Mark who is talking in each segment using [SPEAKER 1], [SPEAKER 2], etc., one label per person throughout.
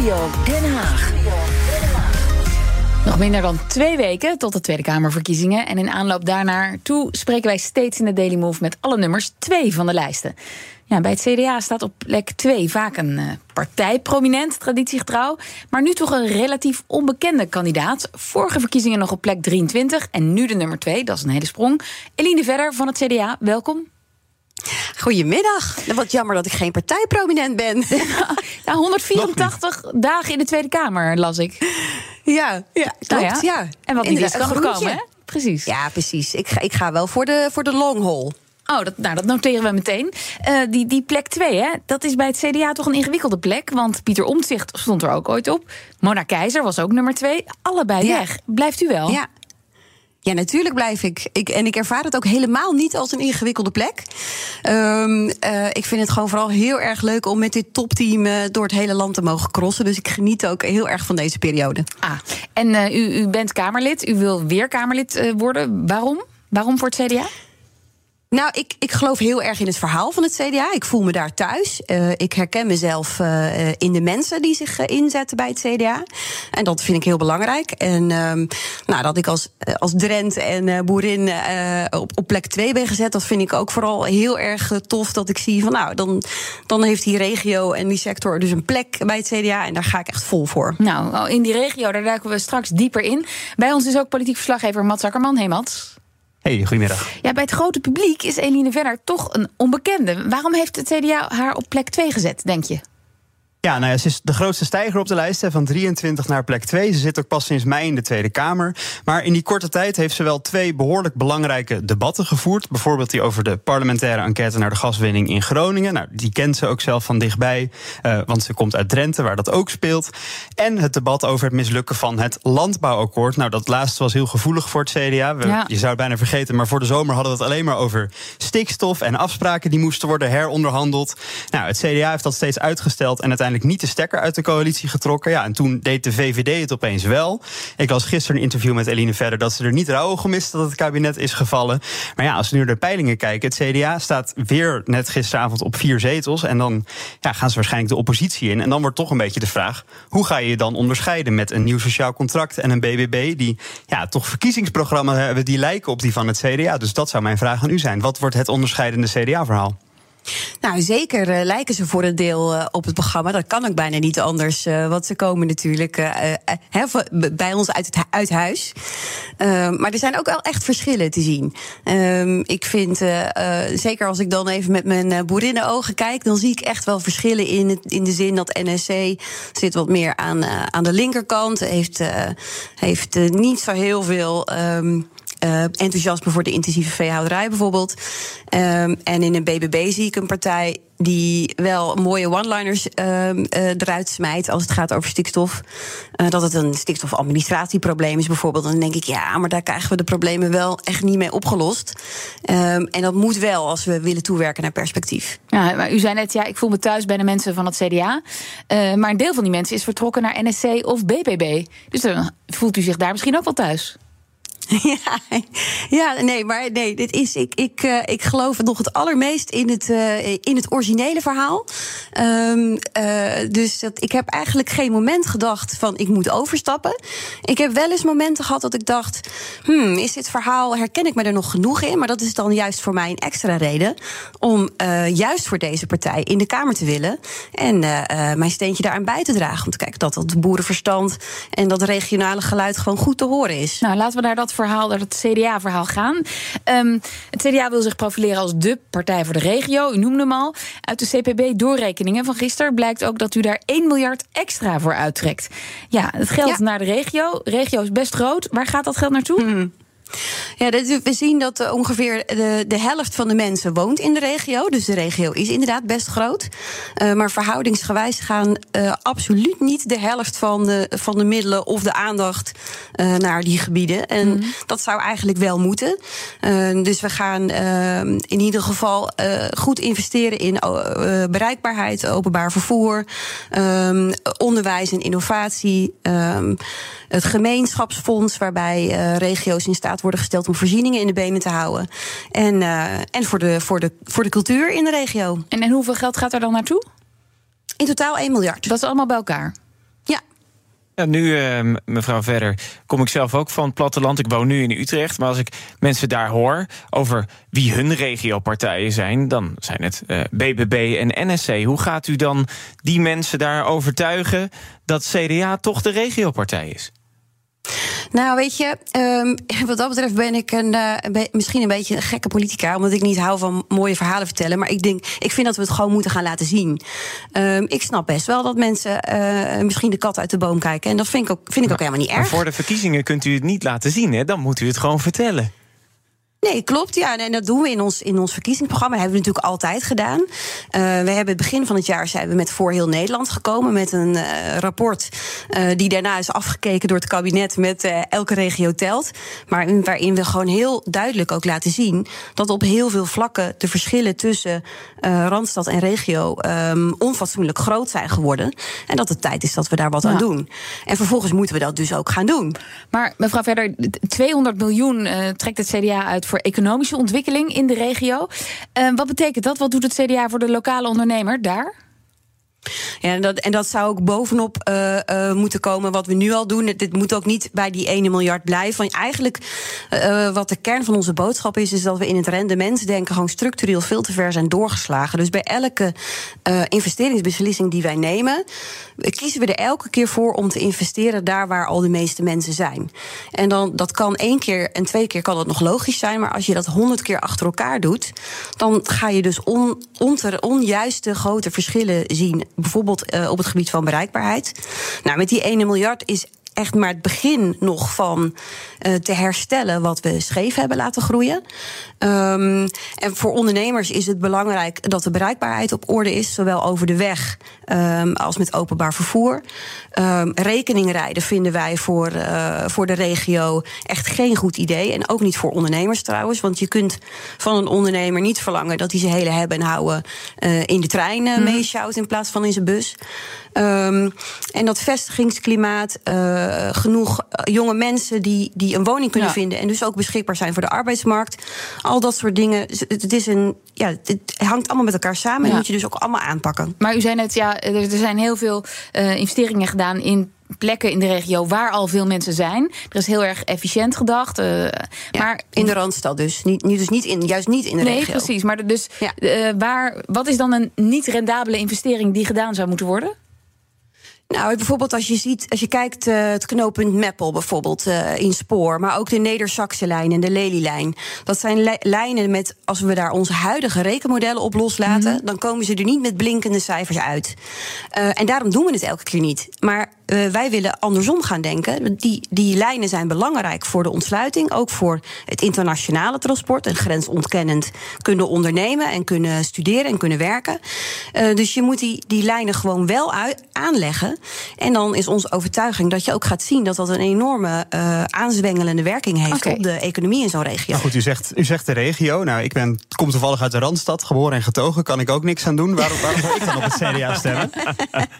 [SPEAKER 1] Den Haag.
[SPEAKER 2] Nog minder dan twee weken tot de Tweede Kamerverkiezingen. En in aanloop daarnaar toe spreken wij steeds in de Daily Move met alle nummers twee van de lijsten. Ja, bij het CDA staat op plek 2 vaak een uh, partij prominent, traditiegetrouw. Maar nu toch een relatief onbekende kandidaat. Vorige verkiezingen nog op plek 23 en nu de nummer 2, dat is een hele sprong. Eline Verder van het CDA, welkom.
[SPEAKER 3] Goedemiddag. Wat jammer dat ik geen partijprominent ben.
[SPEAKER 2] Ja, 184 dagen in de Tweede Kamer, las ik.
[SPEAKER 3] Ja, ja klopt. Nou ja.
[SPEAKER 2] En wat niet is, kan nog komen, hè? Precies.
[SPEAKER 3] Ja, precies. Ik ga, ik ga wel voor de, voor de long haul.
[SPEAKER 2] Oh, dat, nou, dat noteren we meteen. Uh, die, die plek 2, hè, dat is bij het CDA toch een ingewikkelde plek. Want Pieter Omtzigt stond er ook ooit op. Mona Keizer was ook nummer 2. Allebei ja. weg. Blijft u wel?
[SPEAKER 3] Ja. Ja, natuurlijk blijf ik. ik. En ik ervaar het ook helemaal niet als een ingewikkelde plek. Um, uh, ik vind het gewoon vooral heel erg leuk om met dit topteam uh, door het hele land te mogen crossen. Dus ik geniet ook heel erg van deze periode.
[SPEAKER 2] Ah, en uh, u, u bent Kamerlid. U wil weer Kamerlid worden. Waarom? Waarom voor het CDA?
[SPEAKER 3] Nou, ik, ik geloof heel erg in het verhaal van het CDA. Ik voel me daar thuis. Uh, ik herken mezelf uh, in de mensen die zich uh, inzetten bij het CDA. En dat vind ik heel belangrijk. En nou, dat ik als, als Drent en boerin op, op plek 2 ben gezet, dat vind ik ook vooral heel erg tof. Dat ik zie van nou, dan, dan heeft die regio en die sector dus een plek bij het CDA. En daar ga ik echt vol voor.
[SPEAKER 2] Nou, in die regio, daar duiken we straks dieper in. Bij ons is ook politiek verslaggever Mats Akkerman. Hey Mats.
[SPEAKER 4] Hey, goedemiddag.
[SPEAKER 2] Ja, bij het grote publiek is Eline Venner toch een onbekende. Waarom heeft het CDA haar op plek 2 gezet, denk je?
[SPEAKER 4] Ja, nou ja, ze is de grootste stijger op de lijst, van 23 naar plek 2. Ze zit ook pas sinds mei in de Tweede Kamer. Maar in die korte tijd heeft ze wel twee behoorlijk belangrijke debatten gevoerd. Bijvoorbeeld die over de parlementaire enquête naar de gaswinning in Groningen. Nou, die kent ze ook zelf van dichtbij, uh, want ze komt uit Drenthe, waar dat ook speelt. En het debat over het mislukken van het landbouwakkoord. Nou, dat laatste was heel gevoelig voor het CDA. We, ja. Je zou het bijna vergeten, maar voor de zomer hadden we het alleen maar over stikstof en afspraken die moesten worden heronderhandeld. Nou, het CDA heeft dat steeds uitgesteld en uiteindelijk niet de stekker uit de coalitie getrokken. Ja, en toen deed de VVD het opeens wel. Ik las gisteren een interview met Eline Verder dat ze er niet rauw gemist dat het kabinet is gevallen. Maar ja, als we nu naar de peilingen kijken, het CDA staat weer net gisteravond op vier zetels. En dan ja, gaan ze waarschijnlijk de oppositie in. En dan wordt toch een beetje de vraag: hoe ga je je dan onderscheiden met een nieuw sociaal contract en een BBB die ja, toch verkiezingsprogramma's hebben die lijken op die van het CDA? Dus dat zou mijn vraag aan u zijn. Wat wordt het onderscheidende CDA-verhaal?
[SPEAKER 3] Nou, zeker uh, lijken ze voor een deel uh, op het programma. Dat kan ook bijna niet anders. Uh, want ze komen natuurlijk bij ons uit, het, uit huis. maar er zijn ook wel echt verschillen te zien. Ehm, ik vind, zeker als ik dan even met mijn boerinnenogen kijk... dan zie ik echt wel verschillen in, in de zin dat NSC zit wat meer aan, aan de linkerkant. Heeft, heeft niet zo heel veel... Um, uh, enthousiasme voor de intensieve veehouderij bijvoorbeeld. Um, en in een BBB zie ik een partij die wel mooie one-liners uh, uh, eruit smijt als het gaat over stikstof. Uh, dat het een stikstofadministratieprobleem is bijvoorbeeld. Dan denk ik, ja, maar daar krijgen we de problemen wel echt niet mee opgelost. Um, en dat moet wel als we willen toewerken naar perspectief.
[SPEAKER 2] Ja, maar u zei net, ja, ik voel me thuis bij de mensen van het CDA. maar een deel van die mensen is vertrokken naar NSC of BBB. Dus dan voelt u zich daar misschien ook wel thuis.
[SPEAKER 3] Ja, ja, nee, maar nee, dit is, ik, ik, uh, ik geloof nog het allermeest in het, uh, in het originele verhaal. Um, uh, dus dat, ik heb eigenlijk geen moment gedacht van ik moet overstappen. Ik heb wel eens momenten gehad dat ik dacht, hmm, is dit verhaal, herken ik me er nog genoeg in? Maar dat is dan juist voor mij een extra reden om juist voor deze partij in de Kamer te willen. En mijn steentje daaraan bij te dragen. Om te kijken dat dat boerenverstand en dat regionale geluid gewoon goed te horen is.
[SPEAKER 2] Nou, laten we naar dat verhaal, naar het CDA-verhaal gaan. Um, het CDA wil zich profileren als de partij voor de regio. U noemde hem al. Uit de CPB-doorrekeningen van gisteren blijkt ook dat u daar 1 miljard extra voor uittrekt. Ja, het geld ja. naar de regio. Regio is best groot. Waar gaat dat geld naartoe?
[SPEAKER 3] Hmm. Ja, we zien dat uh, ongeveer de, de helft van de mensen woont in de regio. Dus de regio is inderdaad best groot. Uh, maar verhoudingsgewijs gaan uh, absoluut niet de helft van de, van de middelen of de aandacht naar die gebieden. En mm -hmm. dat zou eigenlijk wel moeten. dus we gaan in ieder geval goed investeren in bereikbaarheid, openbaar vervoer, onderwijs en innovatie. Het gemeenschapsfonds, waarbij regio's in staat worden gesteld om voorzieningen in de benen te houden. En, uh, en voor, de, voor, de, voor de cultuur in de regio.
[SPEAKER 2] En, en hoeveel geld gaat er dan naartoe?
[SPEAKER 3] In totaal 1 miljard.
[SPEAKER 2] Dat is allemaal bij elkaar?
[SPEAKER 1] Ja, nu, uh, mevrouw Verder, kom ik zelf ook van het platteland. Ik woon nu in Utrecht. Maar als ik mensen daar hoor over wie hun regiopartijen zijn, dan zijn het uh, eh, BBB en NSC. Hoe gaat u dan die mensen daar overtuigen dat CDA toch de regiopartij is?
[SPEAKER 3] Nou, weet je, um, wat dat betreft ben ik een, uh, misschien een beetje een gekke politica, omdat ik niet hou van mooie verhalen vertellen. Maar ik denk, ik vind dat we het gewoon moeten gaan laten zien. Um, ik snap best wel dat mensen uh, misschien de kat uit de boom kijken. En dat vind ik ook, vind ik ook helemaal niet erg. Maar
[SPEAKER 1] voor de verkiezingen kunt u het niet laten zien, hè? Dan moet u het gewoon vertellen.
[SPEAKER 3] Nee, klopt. Ja, en dat doen we in ons, in ons verkiezingsprogramma. Dat hebben we natuurlijk altijd gedaan. Uh, we hebben het begin van het jaar zijn we met Voor Heel Nederland gekomen. Met een uh, rapport uh, die daarna is afgekeken door het kabinet met elke regio telt. Maar waarin we gewoon heel duidelijk ook laten zien dat op heel veel vlakken de verschillen tussen Randstad en regio um, onfatsoenlijk groot zijn geworden. En dat het tijd is dat we daar wat ja. aan doen. En vervolgens moeten we dat dus ook gaan doen.
[SPEAKER 2] Maar mevrouw Verder, 200 miljoen trekt het CDA uit voor economische ontwikkeling in de regio. Uh, wat betekent dat? Wat doet het CDA voor de lokale ondernemer daar?
[SPEAKER 3] Ja, en dat, en dat zou ook bovenop uh, uh, moeten komen wat we nu al doen. Dit moet ook niet bij die 1 miljard blijven. Want eigenlijk, uh, wat de kern van onze boodschap is, is dat we in het rendementsdenken gewoon structureel veel te ver zijn doorgeslagen. Dus bij elke investeringsbeslissing die wij nemen, kiezen we er elke keer voor om te investeren daar waar al de meeste mensen zijn. En dan, dat kan één keer en twee keer kan dat nog logisch zijn. Maar als je dat honderd keer achter elkaar doet, dan ga je dus on, onjuiste grote verschillen zien bijvoorbeeld uh, op het gebied van bereikbaarheid. Nou, met die 1 miljard is echt maar het begin nog van uh, te herstellen wat we scheef hebben laten groeien. Um, en voor ondernemers is het belangrijk dat de bereikbaarheid op orde is, zowel over de weg um, als met openbaar vervoer. Um, rekening rijden vinden wij voor, uh, voor de regio echt geen goed idee. En ook niet voor ondernemers trouwens. Want je kunt van een ondernemer niet verlangen dat hij zijn hele hebben en houden uh, in de trein uh, meesjouwt in plaats van in zijn bus. Um, en dat vestigingsklimaat, uh, genoeg jonge mensen die, die een woning kunnen ja. vinden en dus ook beschikbaar zijn voor de arbeidsmarkt. Al dat soort dingen. Het, is een, ja, het hangt allemaal met elkaar samen ja. en moet je dus ook allemaal aanpakken.
[SPEAKER 2] Maar u zei net, ja, er zijn heel veel uh, investeringen gedaan in plekken in de regio waar al veel mensen zijn. Er is heel erg efficiënt gedacht. Uh,
[SPEAKER 3] ja, maar in de randstad dus. Niet, dus niet in, juist niet in de
[SPEAKER 2] nee,
[SPEAKER 3] regio.
[SPEAKER 2] Nee, precies. Maar dus, ja. uh, waar, wat is dan een niet rendabele investering die gedaan zou moeten worden?
[SPEAKER 3] Nou, bijvoorbeeld als je ziet, als je kijkt uh, het knooppunt Meppel bijvoorbeeld uh, in Spoor, maar ook de Neder-Saxe lijn en de Lelylijn. Dat zijn li lijnen met, als we daar onze huidige rekenmodellen op loslaten, mm -hmm. dan komen ze er niet met blinkende cijfers uit. Uh, en daarom doen we het elke keer niet. Maar uh, wij willen andersom gaan denken. Die, die lijnen zijn belangrijk voor de ontsluiting, ook voor het internationale transport en grensontkennend kunnen ondernemen en kunnen studeren en kunnen werken. Uh, dus je moet die, die lijnen gewoon wel uit, aanleggen. En dan is onze overtuiging dat je ook gaat zien dat dat een enorme uh, aanzwengelende werking heeft okay. op de economie in zo'n regio.
[SPEAKER 4] Nou goed, u zegt, u zegt de regio. Nou, ik ben, kom toevallig uit de Randstad, geboren en getogen. Kan ik ook niks aan doen. Waarom, waarom zou ik dan op het CDA stemmen?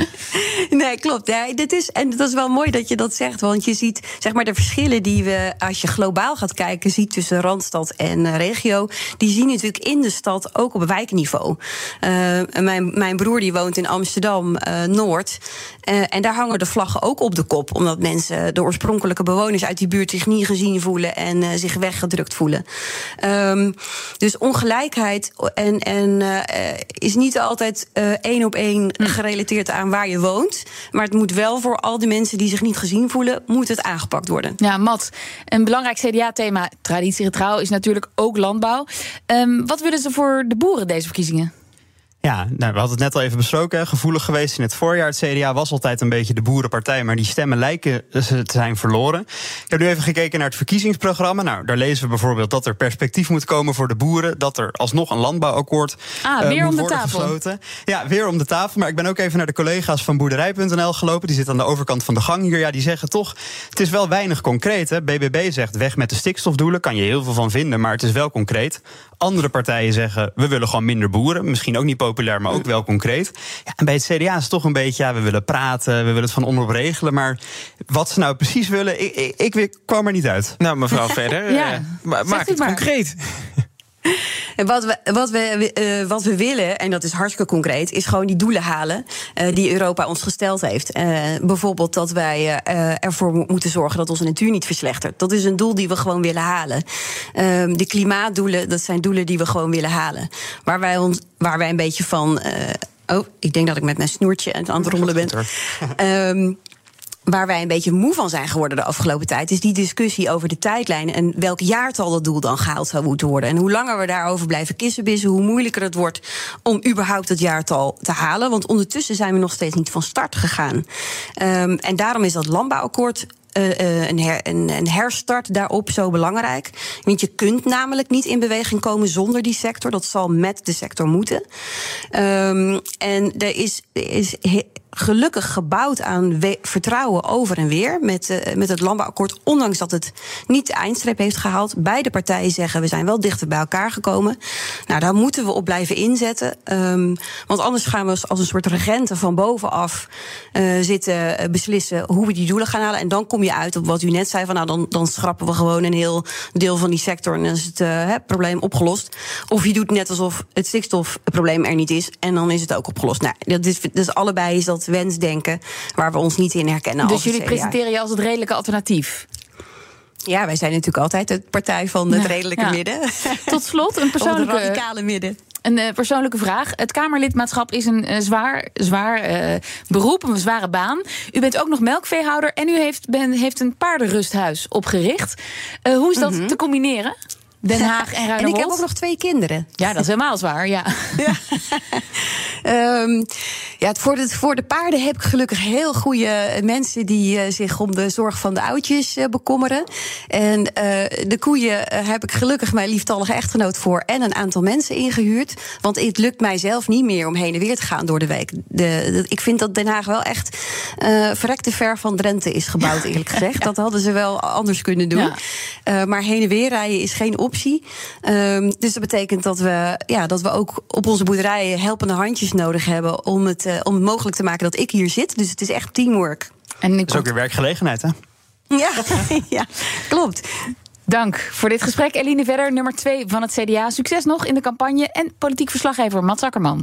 [SPEAKER 3] nee, klopt. Ja, dit is, en dat is wel mooi dat je dat zegt. Want je ziet zeg maar, de verschillen die we, als je globaal gaat kijken, ziet tussen Randstad en uh, regio. Die zien natuurlijk in de stad ook op wijkniveau. Uh, mijn, mijn broer die woont in Amsterdam uh, Noord. En daar hangen de vlaggen ook op de kop. Omdat mensen, de oorspronkelijke bewoners uit die buurt, zich niet gezien voelen en zich weggedrukt voelen. Um, dus ongelijkheid en, en, uh, is niet altijd één op één gerelateerd aan waar je woont. Maar het moet wel voor al die mensen die zich niet gezien voelen, moet het aangepakt worden.
[SPEAKER 2] Ja, Mat, een belangrijk CDA-thema, traditiegetrouw, is natuurlijk ook landbouw. Um, wat willen ze voor de boeren deze verkiezingen?
[SPEAKER 4] Ja, nou, we hadden het net al even besproken. Gevoelig geweest in het voorjaar. Het CDA was altijd een beetje de boerenpartij, maar die stemmen lijken te zijn verloren. Ik heb nu even gekeken naar het verkiezingsprogramma. Nou, daar lezen we bijvoorbeeld dat er perspectief moet komen voor de boeren. Dat er alsnog een landbouwakkoord
[SPEAKER 2] ah, weer
[SPEAKER 4] uh,
[SPEAKER 2] moet
[SPEAKER 4] om de
[SPEAKER 2] tafel.
[SPEAKER 4] gesloten. Ja, weer om de tafel. Maar ik ben ook even naar de collega's van boerderij.nl gelopen. Die zitten aan de overkant van de gang hier. Ja, die zeggen toch, het is wel weinig concreet. Hè? BBB zegt weg met de stikstofdoelen. Kan je heel veel van vinden, maar het is wel concreet. Andere partijen zeggen, we willen gewoon minder boeren. Misschien ook niet populair, maar ook wel concreet. Ja, en bij het CDA is het toch een beetje, ja, we willen praten, we willen het van onderop regelen. Maar wat ze nou precies willen, ik, ik, ik kwam er niet uit.
[SPEAKER 1] Nou, mevrouw Verder,
[SPEAKER 2] ja,
[SPEAKER 1] uh, maak het
[SPEAKER 2] maar.
[SPEAKER 1] concreet.
[SPEAKER 3] En wat we, wat, we, uh, wat we willen, en dat is hartstikke concreet, is gewoon die doelen halen uh, die Europa ons gesteld heeft. Uh, bijvoorbeeld dat wij ervoor moeten zorgen dat onze natuur niet verslechtert. Dat is een doel die we gewoon willen halen. Ehm, de klimaatdoelen, dat zijn doelen die we gewoon willen halen. Waar wij, ons, waar wij een beetje van. oh, ik denk dat ik met mijn snoertje aan het rommelen ben. Um, Waar wij een beetje moe van zijn geworden de afgelopen tijd, is die discussie over de tijdlijn en welk jaartal dat doel dan gehaald zou moeten worden. En hoe langer we daarover blijven kissenbissen, hoe moeilijker het wordt om überhaupt het jaartal te halen. Want ondertussen zijn we nog steeds niet van start gegaan. Um, en daarom is dat landbouwakkoord uh, een, een, herstart daarop zo belangrijk. Want je kunt namelijk niet in beweging komen zonder die sector. Dat zal met de sector moeten. Um, en er is, is gelukkig gebouwd aan vertrouwen over en weer met, uh, met het landbouwakkoord. Ondanks dat het niet de eindstreep heeft gehaald. Beide partijen zeggen we zijn wel dichter bij elkaar gekomen. Nou, daar moeten we op blijven inzetten. Um, want anders gaan we als een soort regenten van bovenaf uh, zitten uh, beslissen hoe we die doelen gaan halen. En dan kom je uit op wat u net zei: van nou, dan, dan schrappen we gewoon een heel deel van die sector en dan is het probleem opgelost. Of je doet net alsof het stikstofprobleem er niet is en dan is het ook opgelost. Nou, dat is, dus allebei is dat wensdenken waar we ons niet in herkennen.
[SPEAKER 2] Dus jullie presenteren je als het redelijke alternatief?
[SPEAKER 3] Ja, wij zijn natuurlijk altijd de partij van het redelijke midden.
[SPEAKER 2] Tot slot een persoonlijke.
[SPEAKER 3] radicale midden.
[SPEAKER 2] Een uh, persoonlijke vraag. Het Kamerlidmaatschap is een uh, zwaar, zwaar uh, beroep, een zware baan. U bent ook nog melkveehouder en u heeft, ben, heeft een paardenrusthuis opgericht. hoe is dat mm -hmm. te combineren? Den Haag en Ruinewold.
[SPEAKER 3] En ik heb ook nog twee kinderen.
[SPEAKER 2] Ja, dat is helemaal zwaar, ja. ja.
[SPEAKER 3] um, ja voor, de, voor de paarden heb ik gelukkig heel goede mensen... die uh, zich om de zorg van de oudjes uh, bekommeren. En uh, de koeien heb ik gelukkig mijn lieftallige echtgenoot voor... en een aantal mensen ingehuurd. Want het lukt mij zelf niet meer om heen en weer te gaan door de week. De, de, ik vind dat Den Haag wel echt verrekte ver van Drenthe is gebouwd, eerlijk gezegd. ja. Dat hadden ze wel anders kunnen doen. Ja. maar heen en weer rijden is geen optie. Um, dus dat betekent dat we, ja, dat we ook op onze boerderijen helpende handjes nodig hebben om het, uh, om het mogelijk te maken dat ik hier zit. Dus het is echt teamwork.
[SPEAKER 4] En dat is ook weer werkgelegenheid, hè?
[SPEAKER 3] Ja, ja klopt.
[SPEAKER 2] Dank voor dit gesprek. Eline Verder, nummer 2 van het CDA. Succes nog in de campagne. En politiek verslaggever Mats Akkerman.